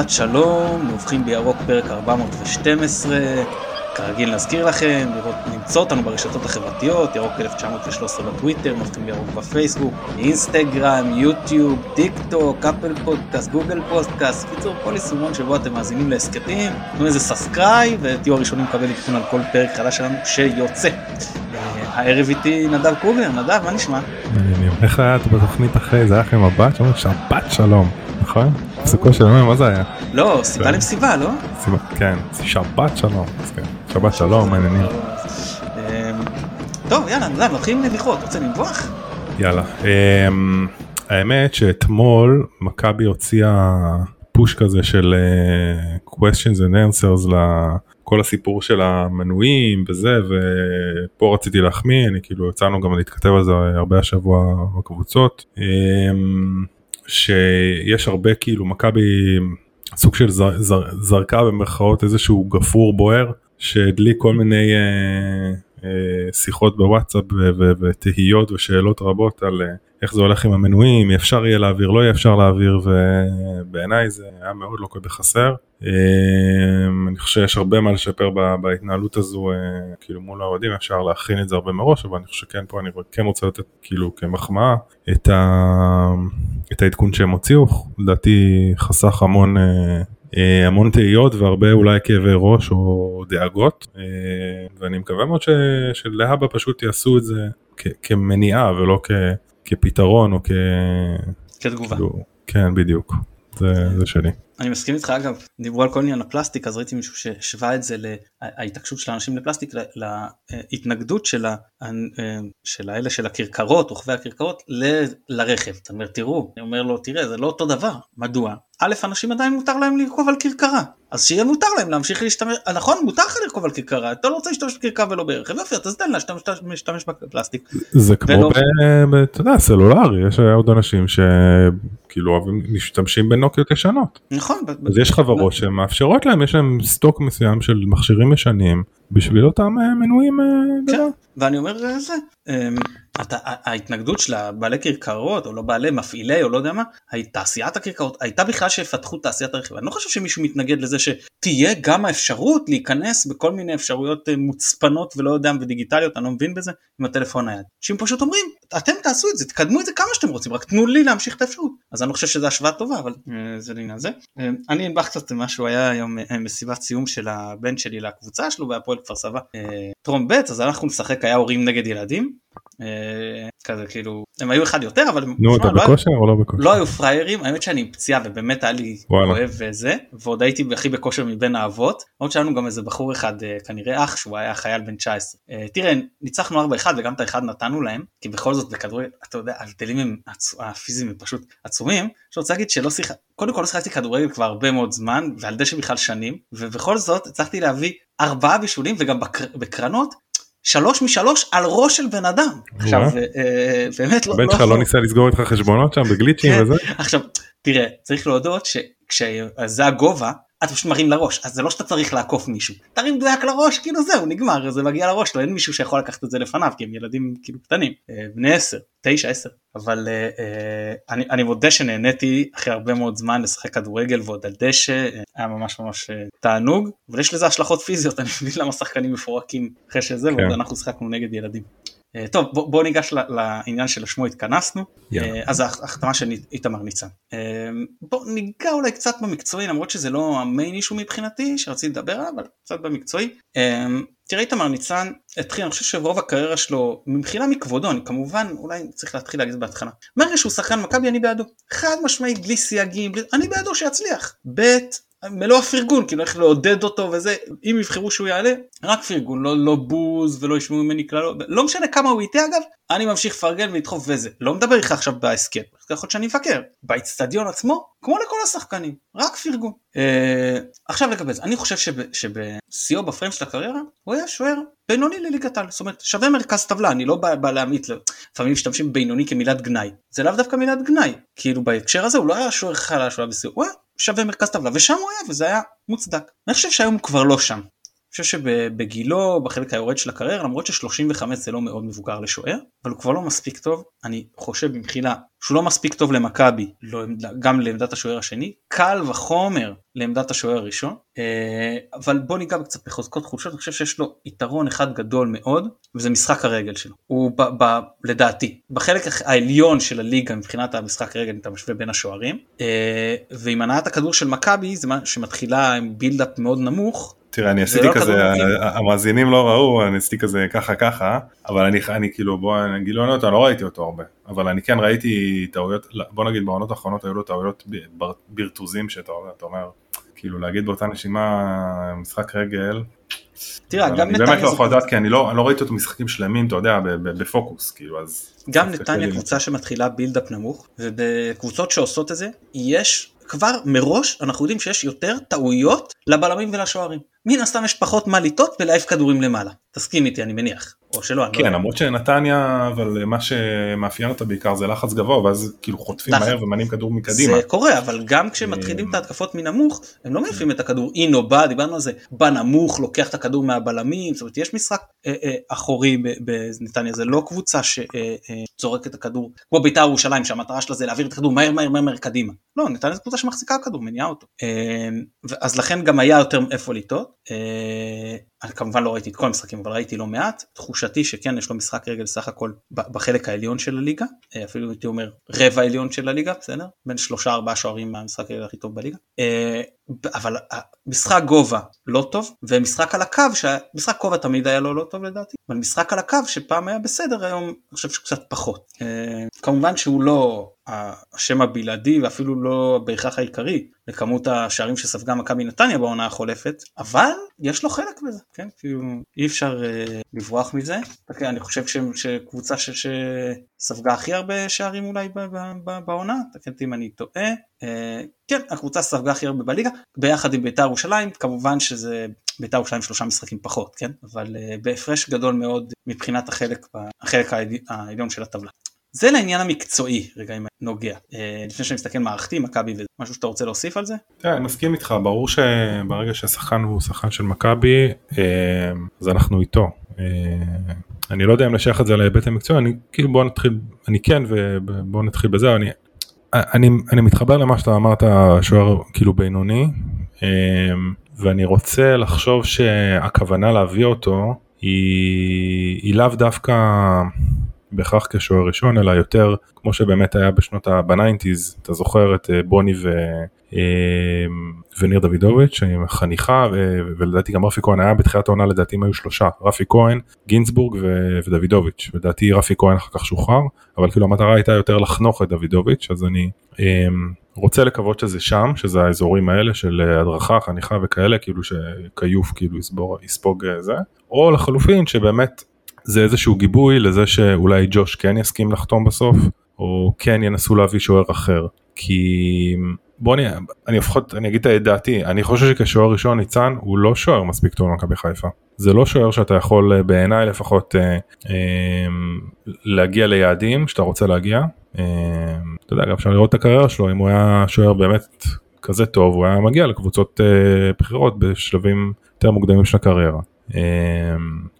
שבת שלום, נובחים בירוק פרק 412, כרגיל נזכיר לכם, לראות, למצוא אותנו ברשתות החברתיות, ירוק 1913 בטוויטר, נובחים בירוק בפייסבוק, אינסטגרם, יוטיוב, טיק טוק, אפל פודקאסט, גוגל פודקאסט, קיצור כל יישומון שבו אתם מאזינים להסכתים, תנו איזה subscribe ותהיו הראשונים לקבל עדכון על כל פרק חדש שלנו שיוצא. הערב איתי נדב קוגר, נדב, מה נשמע? איך היה בתוכנית אחרי זה היה לכם שאומרים שבת שלום, נכון? הפסקו של יום, מה זה היה? לא, סיבה למסיבה, לא? כן, שבת שלום, כן, שבת שלום, מעניינים. אמ, טוב, יאללה, נתחיל עם נביחות, רוצה לנבוח? יאללה, אמ, האמת שאתמול מכבי הוציאה פוש כזה של אה, questions and answers לכל הסיפור של המנויים וזה ופה רציתי להחמיא אני כאילו יצאנו גם להתכתב על זה הרבה השבוע בקבוצות אמ, שיש הרבה כאילו מכבי סוג של זר, זר, זרקה במרכאות איזשהו גפרור בוער שהדליק כל מיני אה, אה, שיחות בוואטסאפ ותהיות ושאלות רבות על אה, איך זה הולך עם המנויים, אפשר יהיה להעביר, לא יהיה אפשר להעביר, ובעיניי זה היה מאוד לוקה בחסר. אמ, אני חושב שיש הרבה מה לשפר בהתנהלות הזו, אה, כאילו מול האוהדים, אפשר להכין את זה הרבה מראש, אבל אני חושב שכן פה אני כן רוצה לתת כאילו כמחמאה את, ה... את העדכון שהם הוציאו, לדעתי חסך המון אה, אה, המון תהיות והרבה אולי כאבי ראש או דאגות ואני מקווה מאוד ש... שלהבא פשוט יעשו את זה כ... כמניעה ולא כ... כפתרון או כ... כתגובה. כאילו, כן בדיוק, זה, זה שלי. אני מסכים איתך אגב, דיברו על כל עניין הפלסטיק אז ראיתי מישהו שהשווה את זה להתעקשות של האנשים לפלסטיק להתנגדות של, ה, של האלה של הכרכרות, רוכבי הכרכרות ל, לרכב. אתה אומר תראו, אני אומר לו תראה זה לא אותו דבר, מדוע? א' אנשים עדיין מותר להם לרכוב על כרכרה, אז שיהיה מותר להם להמשיך להשתמש, נכון מותר לך לרכוב על כרכרה, אתה לא רוצה להשתמש בכרכרה ולא ברכב, יופי אז תן לה להשתמש בפלסטיק. זה כמו. אתה יודע סלולרי, יש עוד אנשים שכאילו אוהבים משתמשים בנוקיות ישנות. נכון. אז יש חברות שמאפשרות להם, יש להם סטוק מסוים של מכשירים ישנים בשביל אותם אה, מנויים. אה, כן, ואני אומר אה, זה, אמ, אתה, ההתנגדות של הבעלי כרכרות או לא בעלי מפעילי או לא יודע מה, תעשיית הכרכרות הייתה בכלל שיפתחו תעשיית הרכב. אני לא חושב שמישהו מתנגד לזה שתהיה גם האפשרות להיכנס בכל מיני אפשרויות מוצפנות ולא יודע ודיגיטליות, אני לא מבין בזה, עם הטלפון נייד. שהם פשוט אומרים, אתם תעשו את זה, תקדמו את זה כמה שאתם רוצים, רק תנו לי להמשיך את האפשרות. אז אני לא חושב שזו השוואה טובה, אבל זה לעניין זה. אני אנבח קצת משהו, היה היום מסיבת סיום של הבן שלי לקבוצה שלו בהפועל כפר סבא, טרום ב', אז אנחנו נשחק היה הורים נגד ילדים. אה, כזה כאילו הם היו אחד יותר אבל נו אתה לא בכושר או לא בכושר? לא היו פריירים האמת שאני עם פציעה ובאמת היה לי כואב וזה ועוד הייתי הכי בכושר מבין האבות. עוד שהיה לנו גם איזה בחור אחד אה, כנראה אח שהוא היה חייל בן 19 אה, תראה ניצחנו 4-1 וגם את האחד נתנו להם כי בכל זאת בכדורגל אתה יודע ההבדלים הפיזיים הם פשוט עצומים. אני רוצה להגיד שלא שיחק קודם כל לא שיחקתי כדורגל כבר הרבה מאוד זמן ועל דשא בכלל שנים ובכל זאת הצלחתי להביא ארבעה בישולים וגם בקרנות שלוש משלוש על ראש של בן אדם. עכשיו אה, באמת לא... הבן שלך לא ניסה לסגור איתך חשבונות שם בגליצ'ים כן. וזה? עכשיו תראה צריך להודות שכשזה הגובה אתה פשוט מרים לראש אז זה לא שאתה צריך לעקוף מישהו תרים מדויק לראש כאילו זהו נגמר זה מגיע לראש לא אין מישהו שיכול לקחת את זה לפניו כי הם ילדים כאילו קטנים אה, בני 10 9 10 אבל אה, אני, אני מודה שנהניתי אחרי הרבה מאוד זמן לשחק כדורגל ועוד על דשא היה ממש ממש תענוג אבל יש לזה השלכות פיזיות אני מבין למה שחקנים מפורקים אחרי שזה כן. ועוד אנחנו שחקנו נגד ילדים. טוב בוא, בוא ניגש לעניין שלשמו התכנסנו. yeah. אז ההחתמה של איתמר ניצן. בוא ניגע אולי קצת במקצועי למרות שזה לא המיין אישו מבחינתי שרציתי לדבר עליו אבל קצת במקצועי. תראה איתמר ניצן התחיל אני חושב שרוב הקריירה שלו מבחינה מכבודו אני כמובן אולי צריך להתחיל להגיד בהתחלה. מהרגע שהוא שחקן מכבי אני בעדו. חד משמעית בלי סייגים אני בעדו שיצליח. ב' מלוא הפרגון כאילו איך לעודד אותו וזה אם יבחרו שהוא יעלה רק פרגון לא לא בוז ולא ישמעו ממני כלל לא משנה כמה הוא איתי אגב אני ממשיך לפרגן ולדחוף וזה. לא מדבר איתך עכשיו בהסכם יכול להיות שאני מבקר באצטדיון עצמו כמו לכל השחקנים רק פרגון. אה, עכשיו לגבי זה אני חושב שבשיאו בפריים של הקריירה הוא היה שוער בינוני לליגת העל. זאת אומרת שווה מרכז טבלה אני לא בא, בא להמעיט לפעמים משתמשים בינוני כמילת גנאי. זה לאו דווקא מילת גנאי. כאילו בהקשר הזה הוא לא היה שוער חלש הוא היה בשיאו הוא היה שווה מרכז טבלה ושם הוא היה וזה היה מוצדק. אני חושב שהיום הוא כבר לא שם. חושב שבגילו, בחלק היורד של הקריירה, למרות ש-35 זה לא מאוד מבוגר לשוער, אבל הוא כבר לא מספיק טוב, אני חושב מבחינה שהוא לא מספיק טוב למכבי, לא, גם לעמדת השוער השני, קל וחומר לעמדת השוער הראשון, אה, אבל בוא ניגע קצת בחוזקות חולשות, אני חושב שיש לו יתרון אחד גדול מאוד, וזה משחק הרגל שלו. הוא ב, ב, לדעתי, בחלק העליון של הליגה מבחינת המשחק הרגל, אתה משווה בין השוערים, אה, ועם הנעת הכדור של מכבי, זה מה שמתחילה עם בילדאפ מאוד נמוך, תראה אני עשיתי לא כזה המאזינים לא ראו אני עשיתי כזה ככה ככה אבל אני אני כאילו בוא נגיד לא אני לא ראיתי אותו הרבה אבל אני כן ראיתי טעויות לא, בוא נגיד בעונות האחרונות היו לו טעויות ברטוזים שאתה אומר כאילו להגיד באותה נשימה משחק רגל. תראה גם נתניה. אני באמת לא יכול לדעת כי אני לא, לא ראיתי אותו משחקים שלמים אתה יודע בפוקוס כאילו אז. גם נתניה קבוצה שמתחילה בילדאפ נמוך ובקבוצות שעושות את זה יש כבר מראש אנחנו יודעים שיש יותר טעויות לבלמים ולשוערים. מן הסתם יש פחות מה לטעות ולהעיף כדורים למעלה. תסכים איתי אני מניח. או שלא. כן לא למרות שנתניה אבל מה שמאפיין אותה בעיקר זה לחץ גבוה ואז כאילו חוטפים מהר ומניעים כדור מקדימה. זה קורה אבל גם כשמתחילים את ההתקפות מנמוך הם לא מעיפים את הכדור אינו בא דיברנו על זה בא נמוך לוקח את הכדור מהבלמים זאת אומרת יש משחק אה, אה, אחורי בנתניה זה לא קבוצה שזורקת את הכדור כמו בית"ר ירושלים שהמטרה שלה זה להעביר את הכדור מהר מהר מהר קדימה. לא נתניה זו קבוצה שמחזיקה כדור מניעה אותו. אה, אז לכן גם היה יותר איפה לטעות. אני כמובן לא ראיתי את כל המשחקים אבל ראיתי לא מעט. תחושתי שכן יש לו משחק רגל סך הכל בחלק העליון של הליגה. אה, אפילו הייתי אומר רבע עליון של הליגה בסדר? בין שלושה ארבעה שוערים מהמשחק הרגל הכי טוב בליגה. אה, אבל משחק גובה לא טוב ומשחק על הקו שמשחק גובה תמיד היה לו לא טוב לדעתי. אבל משחק על הקו שפעם היה בסדר היום אני חושב שקצת פחות. אה, כמובן שהוא לא השם הבלעדי ואפילו לא בהכרח העיקרי לכמות השערים שספגה מכבי נתניה בעונה החולפת אבל יש לו חלק בזה כן? כאילו אי אפשר אה, לברוח מזה. okay, אני חושב ש, שקבוצה ש, שספגה הכי הרבה שערים אולי בעונה תקן אותי אם אני טועה. אה, כן הקבוצה ספגה הכי הרבה בליגה ביחד עם בית"ר ירושלים כמובן שזה בית"ר ירושלים שלושה משחקים פחות כן? אבל אה, בהפרש גדול מאוד מבחינת החלק החלק העליון של הטבלה. זה לעניין המקצועי רגע אם נוגע אה, לפני שאני מסתכל מערכתי מכבי וזה משהו שאתה רוצה להוסיף על זה? כן, אני מסכים איתך ברור שברגע שהשחקן הוא שחקן של מכבי אה, אז אנחנו איתו. אה, אני לא יודע אם לשייך את זה להיבט המקצועי אני כאילו בוא נתחיל אני כן ובוא נתחיל בזה אני אני, אני מתחבר למה שאתה אמרת שוער כאילו בינוני ואני רוצה לחשוב שהכוונה להביא אותו היא, היא לאו דווקא בהכרח כשוער ראשון אלא יותר כמו שבאמת היה בשנות ה-90's אתה זוכר את אה, בוני ו... אה, וניר דוידוביץ' עם חניכה ולדעתי גם רפי כהן היה בתחילת העונה לדעתי הם היו שלושה רפי כהן גינזבורג ודוידוביץ' לדעתי רפי כהן אחר כך שוחרר אבל כאילו המטרה הייתה יותר לחנוך את דוידוביץ' אז אני אה, רוצה לקוות שזה שם שזה האזורים האלה של הדרכה חניכה וכאלה כאילו שכיוף כאילו יסבור, יספוג זה או לחלופין שבאמת זה איזשהו גיבוי לזה שאולי ג'וש כן יסכים לחתום בסוף, או כן ינסו להביא שוער אחר. כי בוא נהיה, אני לפחות, אני אגיד את דעתי, אני חושב שכשוער ראשון ניצן הוא לא שוער מספיק טוב למכבי חיפה. זה לא שוער שאתה יכול אה, בעיניי לפחות אה, אה, להגיע ליעדים שאתה רוצה להגיע. אה, אתה יודע, גם אפשר לראות את הקריירה שלו, אם הוא היה שוער באמת כזה טוב, הוא היה מגיע לקבוצות אה, בחירות בשלבים יותר מוקדמים של הקריירה. אמ,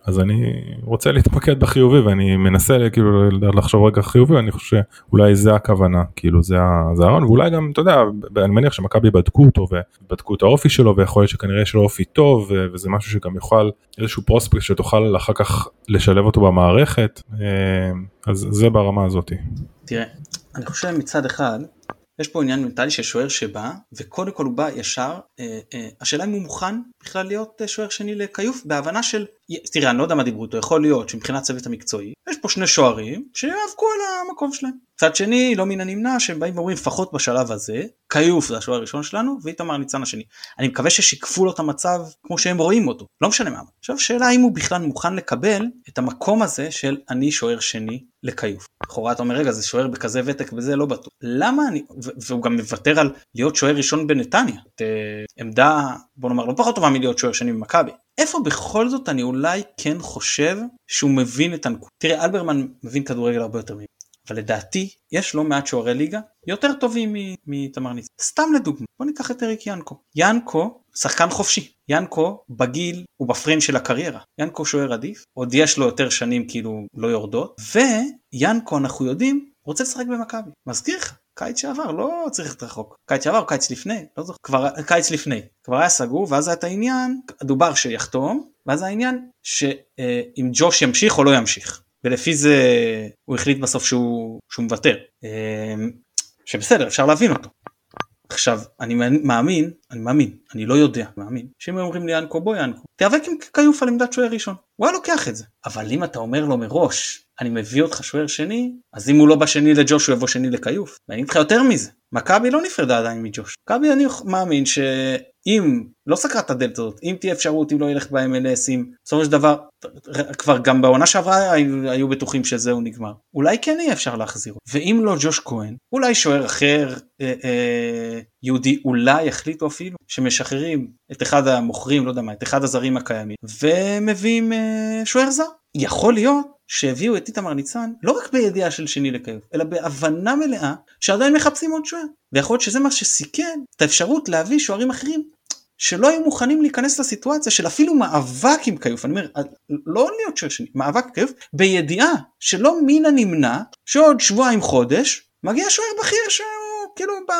אז אני רוצה להתמקד בחיובי ואני מנסה כאילו לחשוב רגע חיובי אני חושב שאולי זה הכוונה כאילו זה הרעיון ואולי גם אתה יודע אני מניח שמכבי בדקו אותו ובדקו את האופי שלו ויכול להיות שכנראה יש לו אופי טוב וזה משהו שגם יוכל איזשהו פרוספקט שתוכל אחר כך לשלב אותו במערכת אמ, אז זה ברמה הזאתי. תראה אני חושב מצד אחד יש פה עניין מנטלי של שוער שבא, וקודם כל הוא בא ישר, אה, אה, השאלה אם הוא מוכן בכלל להיות אה, שוער שני לכיוף, בהבנה של, תראה אני לא יודע מה דיברו איתו, יכול להיות שמבחינת צוות המקצועי, יש פה שני שוערים שיאבקו על המקום שלהם. מצד שני, לא מן הנמנע שהם באים ואומרים לפחות בשלב הזה, כיוף זה השוער הראשון שלנו, ואיתמר ניצן השני. אני מקווה ששיקפו לו את המצב כמו שהם רואים אותו, לא משנה מה. עכשיו שאלה אם הוא בכלל מוכן לקבל את המקום הזה של אני שוער שני לכיוף. לכאורה אתה אומר רגע זה שוער בכזה ותק וזה לא בטוח. למה אני, והוא גם מוותר על להיות שוער ראשון בנתניה. את, uh, עמדה בוא נאמר לא פחות טובה מלהיות שוער שני במכבי. איפה בכל זאת אני אולי כן חושב שהוא מבין את הנקודה. תראה אלברמן מבין כדורגל הרבה יותר ממני. אבל לדעתי יש לא מעט שוערי ליגה יותר טובים מתמר ניצן. סתם לדוגמה, בוא ניקח את אריק ינקו. ינקו שחקן חופשי. ינקו בגיל הוא של הקריירה. ינקו שוער עדיף, עוד יש לו יותר שנים כאילו לא יורדות, וינקו אנחנו יודעים רוצה לשחק במכבי. מזכיר לך, קיץ שעבר, לא צריך ללכת רחוק. קיץ שעבר, קיץ לפני, לא זוכר, כבר קיץ לפני. כבר היה סגור, ואז היה את העניין, דובר שיחתום, ואז העניין שאם ג'וש ימשיך או לא ימשיך. ולפי זה הוא החליט בסוף שהוא, שהוא מוותר. אמ, שבסדר, אפשר להבין אותו. עכשיו, אני מאמין, אני מאמין, אני לא יודע, מאמין, שאם היו אומרים לי ינקו בוא ינקו, תיאבק עם כיוף על עמדת שוער ראשון, הוא היה לוקח את זה. אבל אם אתה אומר לו מראש, אני מביא אותך שוער שני, אז אם הוא לא בשני לג'וש הוא יבוא שני לכיוף. ואני אגיד לך יותר מזה, מכבי לא נפרדה עדיין מג'וש. מכבי אני מאמין שאם לא סקרה את הדלת הזאת, אם תהיה אפשרות, אם לא ילך ב-MLS, אם בסופו של דבר, כבר גם בעונה שעברה היו, היו בטוחים שזהו נגמר. אולי כן יהיה אפשר להחזיר. ואם לא ג'וש כהן, אולי שוער אחר, אה, אה, יהודי, אולי יחליטו אפילו שמשחררים את אחד המוכרים, לא יודע מה, את אחד הזרים הקיימים, ומביאים אה, שוער זר. יכול להיות שהביאו את איתמר ניצן לא רק בידיעה של שני לכיוף, אלא בהבנה מלאה שעדיין מחפשים עוד שוער. ויכול להיות שזה מה שסיכן את האפשרות להביא שוערים אחרים שלא היו מוכנים להיכנס לסיטואציה של אפילו מאבק עם כיוף, אני אומר, לא להיות שוער שני, מאבק עם כיוף, בידיעה שלא מן הנמנע שעוד שבועיים חודש מגיע שוער בכיר שהוא כאילו, ב...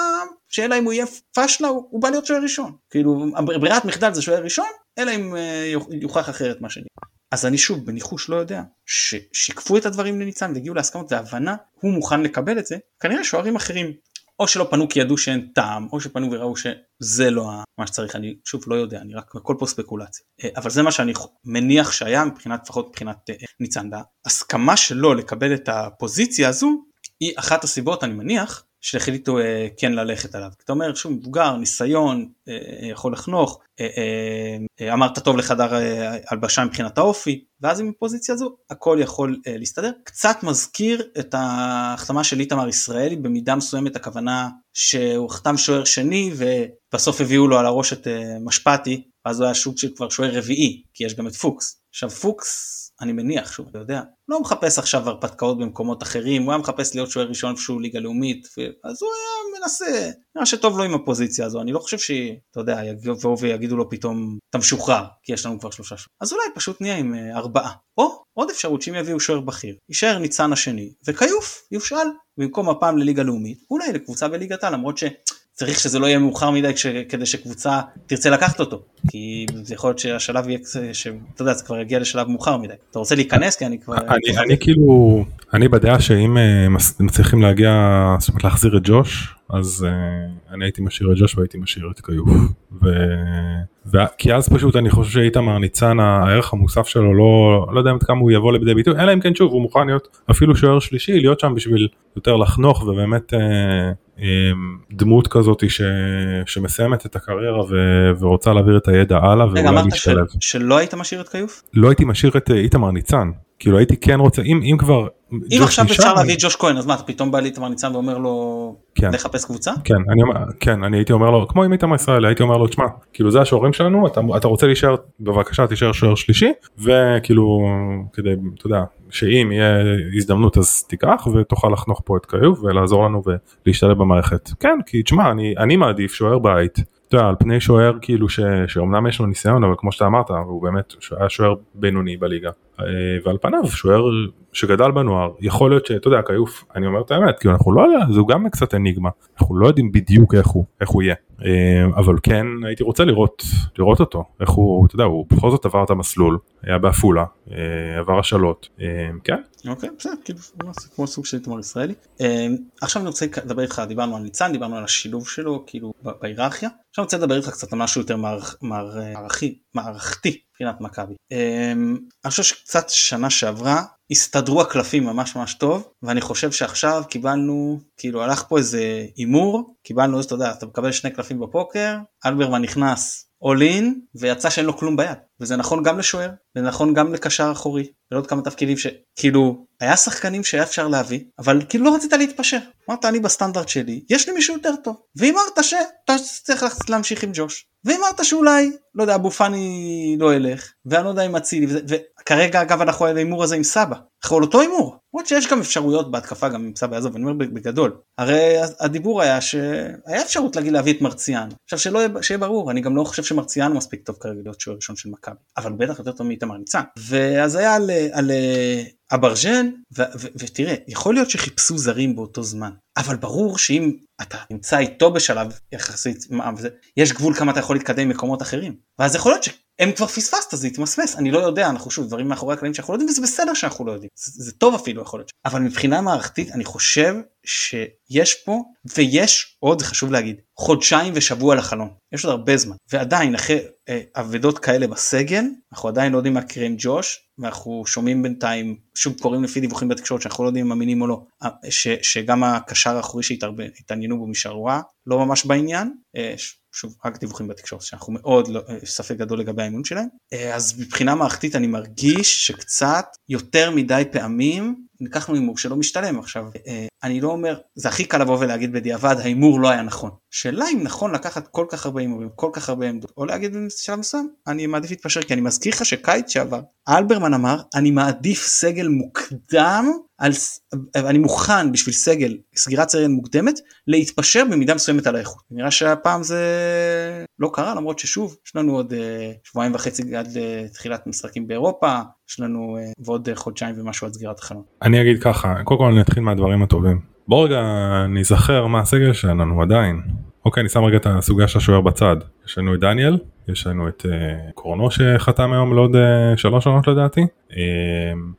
שאלה אם הוא יהיה פשלה הוא, הוא בא להיות שוער ראשון. כאילו ברירת מחדל זה שוער ראשון, אלא אם אה, יוכח אחרת מה שנראה. אז אני שוב בניחוש לא יודע ששיקפו את הדברים לניצן והגיעו להסכמות והבנה הוא מוכן לקבל את זה כנראה שוערים אחרים או שלא פנו כי ידעו שאין טעם או שפנו וראו שזה לא מה שצריך אני שוב לא יודע אני רק הכל פה ספקולציה. אה, אבל זה מה שאני מניח שהיה מבחינת לפחות מבחינת אה, ניצן. והסכמה שלו לקבל את הפוזיציה הזו היא אחת הסיבות אני מניח שהחליטו אה, כן ללכת עליו. אתה אומר שהוא מבוגר, ניסיון, אה, אה, יכול לחנוך, אה, אה, אה, אמרת טוב לחדר אה, הלבשה מבחינת האופי, ואז עם הפוזיציה הזו הכל יכול אה, להסתדר. קצת מזכיר את ההחתמה של איתמר ישראלי, במידה מסוימת הכוונה שהוא חתם שוער שני ובסוף הביאו לו על הראש את אה, משפטי, ואז הוא היה שוק של כבר שוער רביעי, כי יש גם את פוקס. עכשיו פוקס אני מניח, שוב, אתה יודע, לא מחפש עכשיו הרפתקאות במקומות אחרים, הוא היה מחפש להיות שוער ראשון שהוא ליגה לאומית, אז הוא היה מנסה, נראה שטוב לו עם הפוזיציה הזו, אני לא חושב שאתה יודע, יבואו ויגידו לו פתאום, אתה משוחרר, כי יש לנו כבר שלושה שוערים, אז אולי פשוט נהיה עם אה, ארבעה, או עוד אפשרות שאם יביאו שוער בכיר, יישאר ניצן השני, וכיוף, יושאל, במקום הפעם לליגה לאומית, אולי לקבוצה בליגת העל, למרות ש... צריך שזה לא יהיה מאוחר מדי כש, כדי שקבוצה תרצה לקחת אותו. כי זה יכול להיות שהשלב יהיה שאתה יודע זה כבר יגיע לשלב מאוחר מדי. אתה רוצה להיכנס? כי אני כבר אני, אני כאילו אני בדעה שאם uh, מצליחים להגיע זאת אומרת להחזיר את ג'וש אז uh, אני הייתי משאיר את ג'וש והייתי משאיר את כיוף. ו... ו... כי אז פשוט אני חושב שאיתמר ניצן הערך המוסף שלו לא לא יודע עד כמה הוא יבוא לידי ביטוי אלא אם כן שוב הוא מוכן להיות אפילו שוער שלישי להיות שם בשביל יותר לחנוך ובאמת uh, דמות כזאת ש... שמסיימת את הקריירה ו... ורוצה להעביר את הידע הלאה ואולי להשתלב. שלא היית משאיר את כיוף? לא הייתי משאיר את איתמר ניצן כאילו הייתי כן רוצה אם אם כבר אם עכשיו אפשר להביא את ג'וש כהן אז מה פתאום בא לי איתמר ניצן ואומר לו כן. לחפש קבוצה? כן אני כן אני הייתי אומר לו כמו עם איתמר ישראל הייתי אומר לו תשמע כאילו זה השוערים שלנו אתה, אתה רוצה להישאר בבקשה תישאר שוער שלישי וכאילו כדי אתה יודע שאם יהיה הזדמנות אז תיקח ותוכל לחנוך פה את קיוב ולעזור לנו ולהשתלב במערכת. כן כי תשמע אני אני מעדיף שוער בית. אתה יודע, על פני שוער כאילו ש, שאומנם יש לו ניסיון אבל כמו שאתה אמרת הוא באמת היה שוער בינוני בליגה ועל פניו שוער שגדל בנוער יכול להיות שאתה יודע כיוף אני אומר את האמת כי אנחנו לא יודעים זהו גם קצת אניגמה. אנחנו לא יודעים בדיוק איך הוא איך הוא יהיה. אה, אבל כן הייתי רוצה לראות לראות אותו איך הוא אתה יודע הוא בכל זאת עבר את המסלול היה בעפולה אה, עבר השאלות כן. אוקיי בסדר כאילו כמו סוג של תמר ישראלי. עכשיו אני רוצה לדבר איתך דיברנו על ניצן דיברנו על השילוב שלו כאילו בהיררכיה. עכשיו אני רוצה לדבר איתך קצת על משהו יותר מערכי מערכתי מבחינת מכבי. אני חושב שקצת שנה שעברה הסתדרו הקלפים ממש ממש טוב ואני חושב שעכשיו קיבלנו כאילו הלך פה איזה הימור קיבלנו אתה יודע אתה מקבל שני קלפים בפוקר אלברמן נכנס all in ויצא שאין לו כלום ביד וזה נכון גם לשוער, זה נכון גם לקשר אחורי, ולעוד כמה תפקידים שכאילו היה שחקנים שהיה אפשר להביא, אבל כאילו לא רצית להתפשר. אמרת אני בסטנדרט שלי, יש לי מישהו יותר טוב. ואמרת שאתה צריך להמשיך עם ג'וש. ואמרת שאולי, לא יודע, אבו פאני לא ילך, ואני לא יודע אם אצילי, וכרגע אגב אנחנו על ההימור הזה עם סבא, אנחנו על אותו הימור, למרות שיש גם אפשרויות בהתקפה גם עם סבא יעזוב, אני אומר בגדול, הרי הדיבור היה שהיה אפשרות להגיד להביא את מרציאן, עכשיו שלא יהיה, שיהיה ברור, אני גם לא חושב שמרציאן מספיק טוב כרגע להיות שוער ראשון של מכבי, אבל בטח יותר טוב מאיתמר ניצן, ואז היה על, על אברג'ן, ותראה, יכול להיות שחיפשו זרים באותו זמן, אבל ברור שאם אתה נמצא איתו בשלב יחסית, יש גבול כמה אתה יכול להתקדם ממקומות אחרים, ואז יכול להיות שהם כבר פספסת זה יתמסמס, אני לא יודע, אנחנו שוב דברים מאחורי הקלעים שאנחנו לא יודעים וזה בסדר שאנחנו לא יודעים, זה, זה טוב אפילו יכול להיות, אבל מבחינה מערכתית אני חושב שיש פה ויש עוד חשוב להגיד חודשיים ושבוע לחלון. יש עוד הרבה זמן. ועדיין אחרי אה, אבדות כאלה בסגל אנחנו עדיין לא יודעים מה קרה עם ג'וש ואנחנו שומעים בינתיים שוב קוראים לפי דיווחים בתקשורת שאנחנו לא יודעים אם אמינים או לא אה, ש, שגם הקשר האחורי שהתעניינו בו משערורה לא ממש בעניין אה, שוב רק דיווחים בתקשורת שאנחנו מאוד לא, אה, ספק גדול לגבי האימון שלהם. אה, אז מבחינה מערכתית אני מרגיש שקצת יותר מדי פעמים לקחנו הימור שלא משתלם עכשיו. אה, אני לא אומר זה הכי קל לבוא ולהגיד בדיעבד ההימור לא היה נכון. שאלה אם נכון לקחת כל כך הרבה הימורים כל כך הרבה עמדות או להגיד בשלב מסוים אני מעדיף להתפשר כי אני מזכיר לך שקיץ שעבר אלברמן אמר אני מעדיף סגל מוקדם על אני מוכן בשביל סגל סגירת סגל מוקדמת להתפשר במידה מסוימת על האיכות. נראה שהפעם זה לא קרה למרות ששוב יש לנו עוד אה, שבועיים וחצי עד לתחילת משחקים באירופה יש לנו אה, ועוד חודשיים ומשהו עד סגירת החלון. אני אגיד ככה קודם כל אני אתחיל מהדברים הטובים. בוא רגע ניזכר מה הסגל שלנו עדיין. אוקיי אני שם רגע את הסוגיה של השוער בצד. יש לנו את דניאל יש לנו את uh, קורנו שחתם היום לעוד uh, שלוש עונות לדעתי. uh,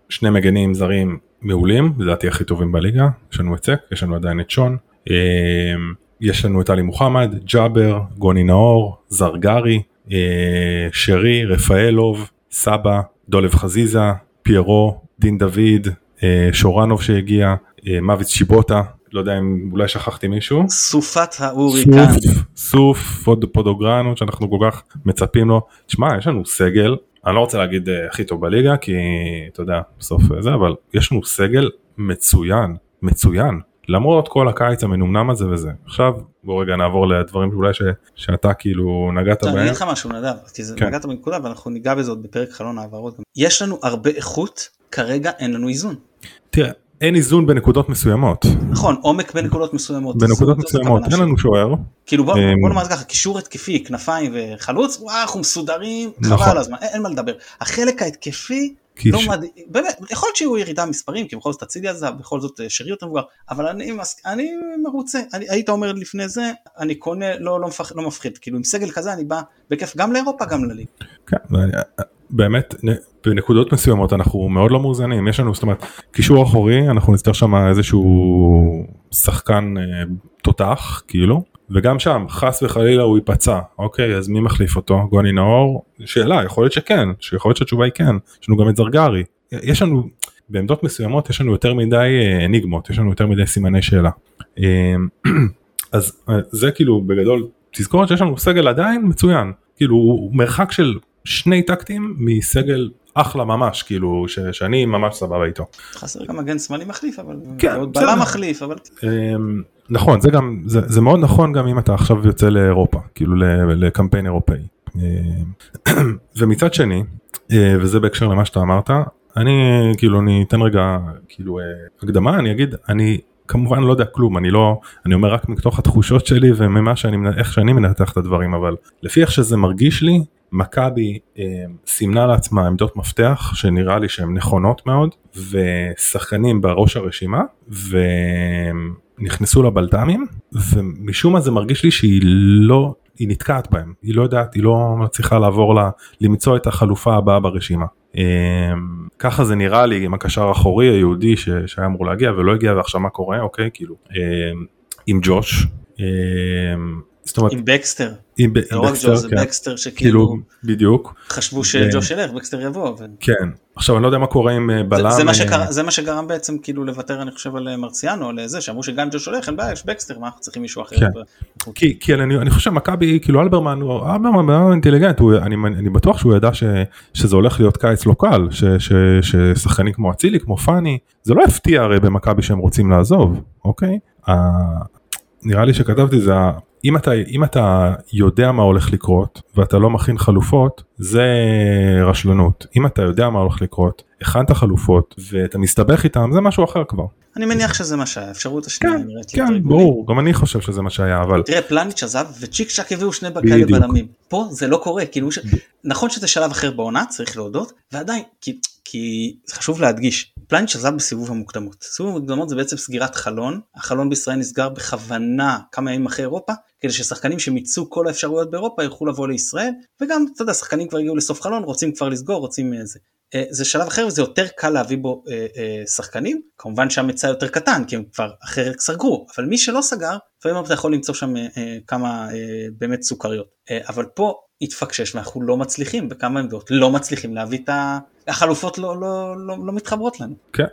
שני מגנים זרים מעולים לדעתי הכי טובים בליגה. יש לנו את סק יש לנו עדיין את שון. uh, יש לנו את עלי מוחמד ג'אבר גוני נאור זרגרי uh, שרי רפאלוב סבא דולב חזיזה פיירו דין דוד uh, שורנוב שהגיע אה, מוות שיבוטה, לא יודע אם אולי שכחתי מישהו. סופת ההוריקן. סוף, סוף פוד, פודוגרנות שאנחנו כל כך מצפים לו. תשמע, יש לנו סגל, אני לא רוצה להגיד uh, הכי טוב בליגה, כי אתה יודע, בסוף זה, אבל יש לנו סגל מצוין, מצוין. למרות כל הקיץ המנומנם הזה וזה. עכשיו בוא רגע נעבור לדברים שאולי ש, שאתה כאילו נגעת בהם. אני אגיד לך משהו נדב, כי זה כן. נגעת בנקודה ואנחנו ניגע בזה עוד בפרק חלון העברות. יש לנו הרבה איכות, כרגע אין לנו איזון. תראה, אין איזון בנקודות מסוימות. נכון, עומק בנקודות מסוימות. בנקודות מסוימות, אין לנו שוער. כאילו בוא, אמ, בוא נאמר ככה, קישור התקפי, כנפיים וחלוץ, וואו, אנחנו מסודרים, נכון. חבל הזמן, אין, אין מה לדבר. החלק ההתקפי, לא ש... מדהים, באמת, יכול להיות שיהיו ירידה מספרים, כי בכל זאת אצילי עזב, בכל זאת אה, שרי יותר מבוגר, אבל אני, אני מרוצה, אני, היית אומר לפני זה, אני קונה, לא, לא, מפח, לא מפחיד, כאילו עם סגל כזה אני בא בכיף גם לאירופה, גם לליג. כן, באמת בנקודות מסוימות אנחנו מאוד לא מאוזנים. יש לנו זאת אומרת קישור אחורי אנחנו נצטרך שם איזשהו שחקן אה, תותח כאילו וגם שם חס וחלילה הוא ייפצע. אוקיי אז מי מחליף אותו? גוני נאור? שאלה יכול להיות שכן שיכול להיות שהתשובה היא כן. יש לנו גם את זרגרי. יש לנו בעמדות מסוימות יש לנו יותר מדי אה, אניגמות יש לנו יותר מדי סימני שאלה. אה, אז אה, זה כאילו בגדול תזכורת שיש לנו סגל עדיין מצוין. כאילו מרחק של שני טקטים מסגל אחלה ממש כאילו ש, שאני ממש סבבה איתו. חסר גם מגן שמאלי מחליף אבל כן, עוד בלם מחליף אבל אמ, נכון זה גם זה, זה מאוד נכון גם אם אתה עכשיו יוצא לאירופה כאילו לקמפיין אירופאי. אמ, ומצד שני אה, וזה בהקשר למה שאתה אמרת אני כאילו אני אתן רגע כאילו אה, הקדמה אני אגיד אני כמובן לא יודע כלום אני לא אני אומר רק מתוך התחושות שלי וממה שאני איך שאני מנתח את הדברים אבל לפי איך שזה מרגיש לי מכבי אה, סימנה לעצמה עמדות מפתח שנראה לי שהן נכונות מאוד ושחקנים בראש הרשימה ונכנסו לבלת"מים ומשום מה זה מרגיש לי שהיא לא היא נתקעת בהם. היא לא יודעת היא לא מצליחה לעבור לה למצוא את החלופה הבאה ברשימה. אה, ככה זה נראה לי עם הקשר האחורי היהודי ש, שהיה אמור להגיע ולא הגיע ועכשיו מה קורה? אוקיי כאילו אה, עם ג'וש זאת אומרת, עם בקסטר, עם לא רק בקסטר, זה כן. בקסטר שכאילו כאילו, בדיוק, חשבו שג'וש ילך, בקסטר יבוא. כן. עכשיו אני לא יודע מה קורה עם אה, זה- בלם. זה מה אה, שקרה- זה מה שגרם בעצם כאילו לוותר אני חושב על אה, מרציאנו, על זה שאמרו שגם ג'וש הולך, אין בעיה, יש בקסטר, מה אנחנו צריכים מישהו אחר. כן. ב- כי, כי אני, אני חושב מכבי כאילו אלברמן אלברמן בן אדם אינטליגנט הוא, אני, אני בטוח שהוא ידע ש, שזה הולך להיות קיץ לא קל ששחקנים כמו אצילי כמו פאני זה לא הפתיע הרי במכבי שהם רוצים לעזוב אוקיי נראה לי שכתבתי זה אם אתה אם אתה יודע מה הולך לקרות ואתה לא מכין חלופות זה רשלנות. אם אתה יודע מה הולך לקרות הכנת חלופות ואתה מסתבך איתם זה משהו אחר כבר. אני מניח שזה מה שהיה, האפשרות השנייה כן, נראית כן הגיונית. ברור. גם אני חושב שזה מה שהיה אבל תראה פלניץ' עזב וצ'יק צ'אק הביאו שני כאלה. בלמים. פה זה לא קורה כאילו ש... נכון שזה שלב אחר בעונה צריך להודות ועדיין כי, כי חשוב להדגיש פלניץ' עזב בסיבוב המוקדמות סיבוב המוקדמות זה בעצם סגירת חלון החלון בישראל נסגר בכוונה כמה ימים אחרי אירופה כדי ששחקנים שמיצו כל האפשרויות באירופה יוכלו לבוא לישראל וגם אתה יודע שחקנים כבר הגיעו לסוף חלון רוצים כבר לסגור רוצים אה, זה. אה, זה שלב אחר וזה יותר קל להביא בו אה, אה, שחקנים. כמובן שהמצע יותר קטן כי הם כבר אחרת סגרו. אבל מי שלא סגר לפעמים אתה יכול למצוא שם כמה באמת סוכריות. אבל פה התפקשש ואנחנו לא מצליחים בכמה עמדות לא מצליחים להביא את ה... החלופות לא, לא, לא, לא מתחברות לנו. כן,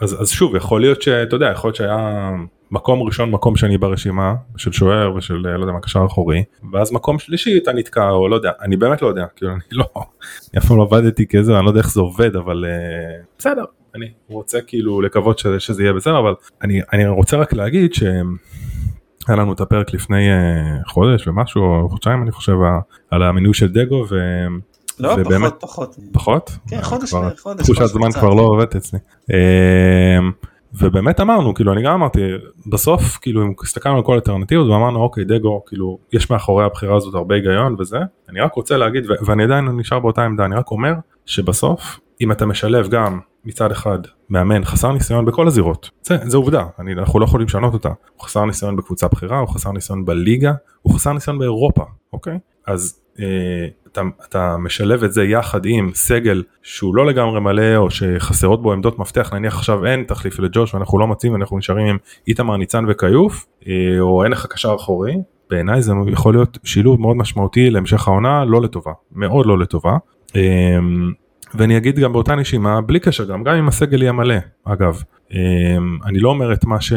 אז, אז שוב יכול להיות שאתה יודע יכול להיות שהיה מקום ראשון מקום שני ברשימה של שוער ושל לא יודע מה קשר אחורי ואז מקום שלישי אתה נתקע או לא יודע אני באמת לא יודע כאילו אני לא אני אף פעם לא עבדתי כזה אני לא יודע איך זה עובד אבל uh, בסדר אני רוצה כאילו לקוות שזה, שזה יהיה בסדר אבל אני אני רוצה רק להגיד שהיה לנו את הפרק לפני uh, חודש ומשהו או חודשיים אני חושב על המינוי של דגו ו... לא, ובאמת- פחות, פחות. פחות? כן, חודש, כבר- חודש. תחושת זמן. כבר לא עובדת אצלי. אמ, ובאמת אמרנו כאילו אני גם אמרתי בסוף כאילו אם הסתכלנו על כל האלטרנטיבות ואמרנו אוקיי דגו כאילו יש מאחורי הבחירה הזאת הרבה היגיון וזה אני רק רוצה להגיד ו- ואני עדיין נשאר באותה עמדה אני רק אומר שבסוף אם אתה משלב גם מצד אחד מאמן חסר ניסיון בכל הזירות זה, זה עובדה אני, אנחנו לא יכולים לשנות אותה הוא חסר ניסיון בקבוצה בכירה הוא חסר ניסיון בליגה הוא חסר ניסיון באירופה אוקיי? אז אה, אתה, אתה משלב את זה יחד עם סגל שהוא לא לגמרי מלא או שחסרות בו עמדות מפתח נניח עכשיו אין תחליף לג'וש ואנחנו לא מוצאים ואנחנו נשארים עם איתמר ניצן וכיוף אה, או אין לך קשר אחורי בעיניי זה יכול להיות שילוב מאוד משמעותי להמשך העונה לא לטובה מאוד לא לטובה. אה, ואני אגיד גם באותה נשימה בלי קשר גם גם אם הסגל יהיה מלא אגב אה, אני לא אומר את מה, ש,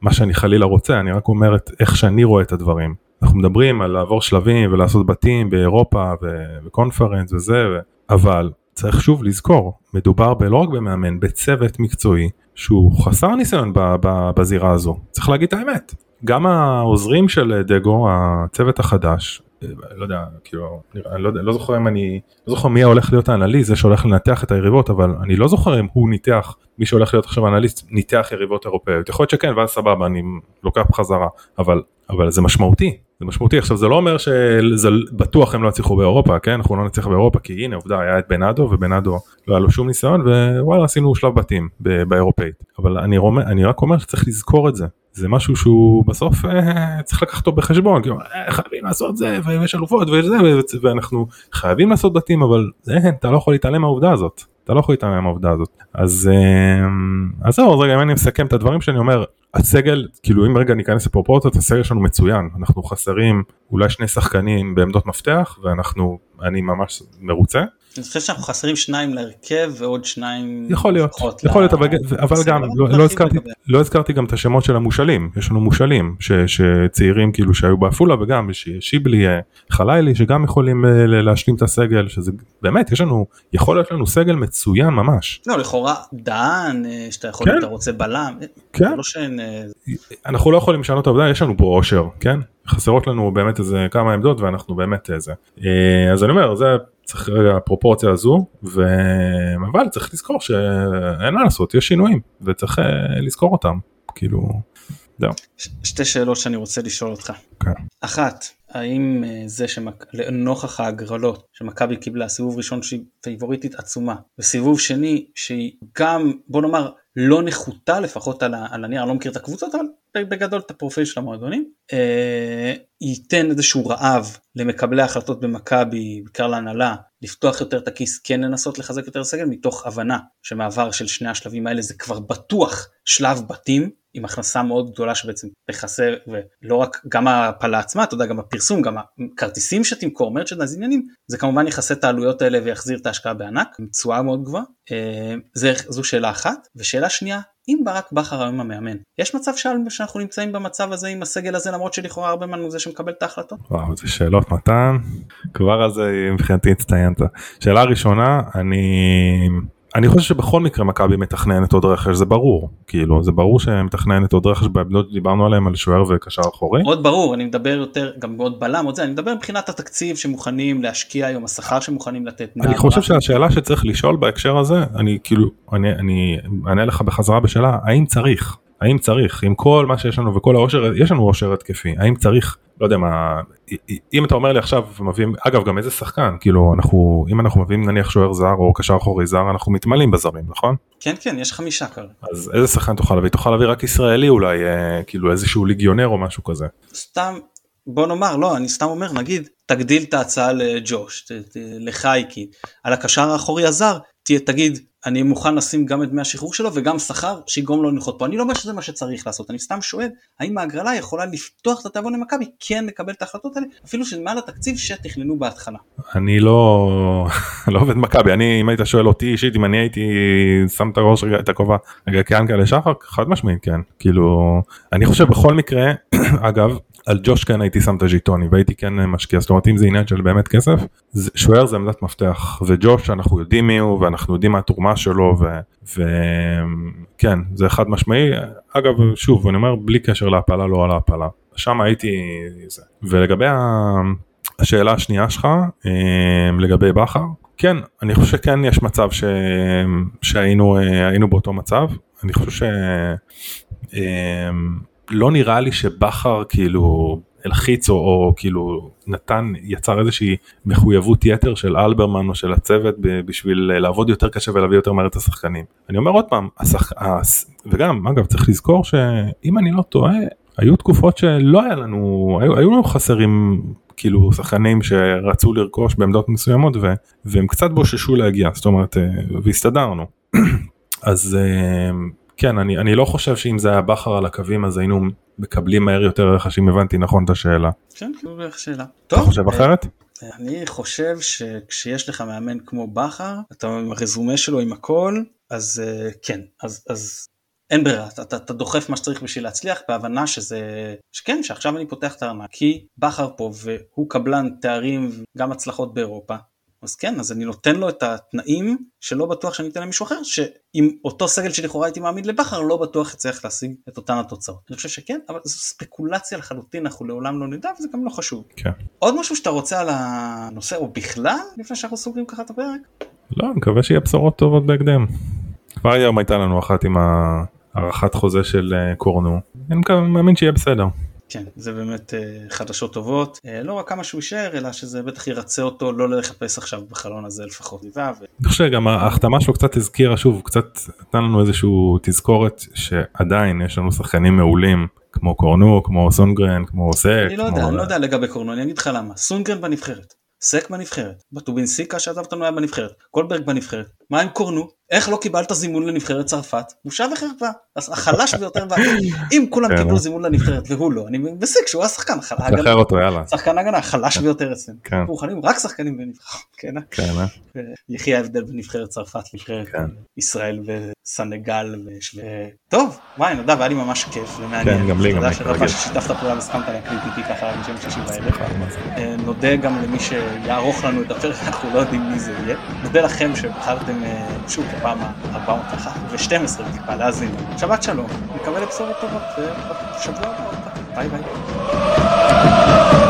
מה שאני חלילה רוצה אני רק אומר את איך שאני רואה את הדברים אנחנו מדברים על לעבור שלבים ולעשות בתים באירופה וקונפרנס וזה ו- אבל צריך שוב לזכור מדובר לא רק במאמן בצוות מקצועי שהוא חסר ניסיון בזירה הזו. צריך להגיד את האמת. גם העוזרים של דגו הצוות החדש לא יודע כאילו אני לא, יודע, לא זוכר אם אני לא זוכר מי הולך להיות האנליסט זה שהולך לנתח את היריבות אבל אני לא זוכר אם הוא ניתח מי שהולך להיות עכשיו אנליסט ניתח יריבות אירופאיות. יכול להיות שכן ואז סבבה אני לוקח בחזרה אבל אבל זה משמעותי זה משמעותי. עכשיו זה לא אומר שזה בטוח הם לא יצליחו באירופה כן? אנחנו לא נצליח באירופה כי הנה עובדה היה את בנאדו ובנאדו לא היה לו שום ניסיון ווואלה עשינו שלב בתים באירופאית. אבל אני, רומ, אני רק אומר שצריך לזכור את זה. זה משהו שהוא בסוף אה, צריך לקחת אותו בחשבון כאילו, אה, חייבים לעשות זה ויש אלופות ויש זה ואנחנו חייבים לעשות בתים אבל זה, אתה לא יכול להתעלם מהעובדה הזאת. אתה לא יכול להתעלם מהעובדה הזאת. אז אה, אז זהו אז רגע אם אני מסכם את הדברים שאני אומר הסגל כאילו אם רגע ניכנס לפרופורציות הסגל שלנו מצוין. אנחנו חסרים אולי שני שחקנים בעמדות מפתח ואנחנו אני ממש מרוצה אני חושב שאנחנו חסרים שניים להרכב ועוד שניים יכול להיות יכול להיות אבל, אבל גם לא, לא הזכרתי לא הזכרתי גם את השמות של המושאלים. יש לנו מושאלים ש, שצעירים כאילו שהיו בעפולה וגם שיבלי אה, חלילי שגם יכולים אה, להשלים את הסגל שזה באמת יש לנו יכול להיות לנו סגל מצוין ממש. לא לכאורה דן אה, שאתה יכול כן. אתה רוצה בלם כן. לא שאין אנחנו לא יכולים לשנות את העובדה יש לנו פה אושר כן? חסרות לנו באמת איזה כמה עמדות ואנחנו באמת איזה אז אני אומר זה צריך רגע הפרופורציה הזו ו... אבל צריך לזכור שאין מה לעשות יש שינויים וצריך אה, לזכור אותם כאילו זהו. ש- שתי שאלות שאני רוצה לשאול אותך. כן. אחת, האם אה, זה שלנוכח ההגרלות שמכבי קיבלה סיבוב ראשון שהיא פייבוריטית עצומה וסיבוב שני שהיא גם בוא נאמר לא נחותה לפחות על, הנייר, אני לא מכיר את הקבוצות אבל בגדול את הפרופיל של המועדונים, אה, ייתן איזשהו רעב למקבלי ההחלטות במכבי, בעיקר להנהלה, לפתוח יותר את הכיס, כן לנסות לחזק יותר סגל מתוך הבנה שמעבר של שני השלבים האלה זה כבר בטוח שלב בתים, עם הכנסה מאוד גדולה שבעצם תכסה ולא רק גם ההפלה עצמה אתה יודע גם הפרסום גם הכרטיסים שתמכור מרצ'נדייז עניינים זה כמובן יכסה את העלויות האלה ויחזיר את ההשקעה בענק עם תשואה מאוד גבוהה אה, זו שאלה אחת ושאלה שנייה אם ברק בכר היום המאמן, יש מצב שאנחנו נמצאים במצב הזה עם הסגל הזה למרות שלכאורה הרבה הוא זה שמקבל את ההחלטות? וואו, זה שאלות מתן, כבר על זה מבחינתי הצטיינת. שאלה ראשונה, אני אני חושב שבכל מקרה מכבי מתכננת עוד רכש זה ברור כאילו זה ברור שמתכננת עוד רכש בעמדות דיברנו עליהם על שוער וקשר אחורי. עוד ברור אני מדבר יותר גם עוד בלם עוד זה אני מדבר מבחינת התקציב שמוכנים להשקיע היום השכר שמוכנים לתת. אני חושב שהשאלה שצריך לשאול בהקשר הזה אני כאילו אני אני אענה לך בחזרה בשאלה האם צריך האם צריך עם כל מה שיש לנו וכל העושר יש לנו עושר התקפי האם צריך לא יודע מה אם אתה אומר לי עכשיו מביאים אגב גם איזה שחקן כאילו אנחנו אם אנחנו מביאים נניח שוער זר או קשר אחורי זר אנחנו מתמלאים בזרים נכון? כן כן יש חמישה כרגע. אז איזה שחקן תוכל להביא תוכל להביא רק ישראלי אולי אה, כאילו איזשהו ליגיונר או משהו כזה. סתם בוא נאמר לא אני סתם אומר נגיד תגדיל את ההצעה לג'וש לחייקי על הקשר האחורי הזר תגיד אני מוכן לשים גם את דמי השחרור שלו וגם שכר שיגרום לו לנחות פה. אני לא אומר שזה מה שצריך לעשות, אני סתם שואל האם ההגרלה יכולה לפתוח את התיאבון למכבי כן לקבל את ההחלטות האלה אפילו שזה מעל התקציב שתכננו בהתחלה. אני לא לא עובד מכבי אני אם היית שואל אותי אישית אם אני הייתי שם את הראש רגע את הכובע רגע כאן שחר חד משמעית כן כאילו אני חושב בכל מקרה אגב על ג'וש כן הייתי שם את הג'יטוני והייתי כן משקיע זאת אומרת אם זה עניין של באמת כסף שוער זה עמדת מפתח וג'וש אנחנו יודעים מי הוא ואנחנו יודעים מה התרומה שלו וכן זה חד משמעי. אגב שוב אני אומר בלי קשר להפלה לא על ההפלה. שם הייתי זה. ולגבי השאלה השנייה שלך אמ, לגבי בכר כן אני חושב שכן יש מצב ש... שהיינו היינו באותו מצב. אני חושב ש... אמ, לא נראה לי שבכר כאילו הלחיץ או, או כאילו נתן יצר איזושהי מחויבות יתר של אלברמן או של הצוות בשביל לעבוד יותר קשה ולהביא יותר מהר את השחקנים. אני אומר עוד פעם השח... וגם אגב צריך לזכור שאם אני לא טועה היו תקופות שלא היה לנו היו, היו לנו חסרים כאילו שחקנים שרצו לרכוש בעמדות מסוימות ו, והם קצת בוששו להגיע זאת אומרת אה, והסתדרנו אז אה, כן, אני, אני לא חושב שאם זה היה בכר על הקווים אז היינו מקבלים מהר יותר רכש אם הבנתי נכון את השאלה. כן, זו בערך שאלה. אתה חושב אחרת? אני חושב שכשיש לך מאמן כמו בכר, אתה עם הרזומה שלו עם הכל, אז uh, כן, אז, אז אין ברירה, אתה, אתה, אתה דוחף מה שצריך בשביל להצליח בהבנה שזה, שכן, שעכשיו אני פותח את הארנק, כי בכר פה והוא קבלן תארים וגם הצלחות באירופה, אז כן, אז אני נותן לו את התנאים שלא בטוח שאני אתן למישהו אחר, שעם אותו סגל שלכאורה הייתי מעמיד לבכר, לא בטוח יצליח להשיג את אותן התוצאות. אני חושב שכן, אבל זו ספקולציה לחלוטין, אנחנו לעולם לא נדע, וזה גם לא חשוב. כן. עוד משהו שאתה רוצה על הנושא, או בכלל, לפני שאנחנו סוגרים ככה את הפרק? לא, אני מקווה שיהיה בשורות טובות בהקדם. כבר היום הייתה לנו אחת עם הארכת חוזה של אה, קורנו, אני מאמין שיהיה בסדר. כן, זה באמת uh, חדשות טובות, uh, לא רק כמה שהוא יישאר, אלא שזה בטח ירצה אותו לא לחפש עכשיו בחלון הזה לפחות. אני חושב שגם ההחתמה שלו קצת הזכירה שוב, קצת נתן לנו איזשהו תזכורת שעדיין יש לנו שחקנים מעולים, כמו קורנו, כמו סונגרן, כמו סק. אני לא יודע, אני לא יודע לגבי קורנו, אני אגיד לך למה, סונגרן בנבחרת, סק בנבחרת, בטובינסיקה שעזב אותנו היה בנבחרת, קולברג בנבחרת, מה עם קורנו? איך לא קיבלת זימון לנבחרת צרפת? בושה וחרפה. אז החלש ביותר, אם כולם כן, קיבלו אה. זימון לנבחרת והוא לא, אני מסיק שהוא השחקן, שחקן הגנה, החלש כן. ביותר אצלנו. כן. מוכנים רק שחקנים בנבחרת, כן? אה? יחי ההבדל בנבחרת צרפת, נבחרת ישראל וסנגל. טוב, וואי נדב, היה לי ממש כיף ומעניין. כן, גם לי, גם לי. תודה רבה ששיתפת פעולה והסכמת להקליט איתי ככה בשם שישי בערב. אה, נודה גם למי שיערוך לנו את הפרק, אנחנו לא יודעים מי זה יהיה. נודה לכם שבחרתם שוב בפעם ה-412 טיפה להאזין. שבת שלום, נקווה לבשורות טובות בשבוע הבא. ביי ביי.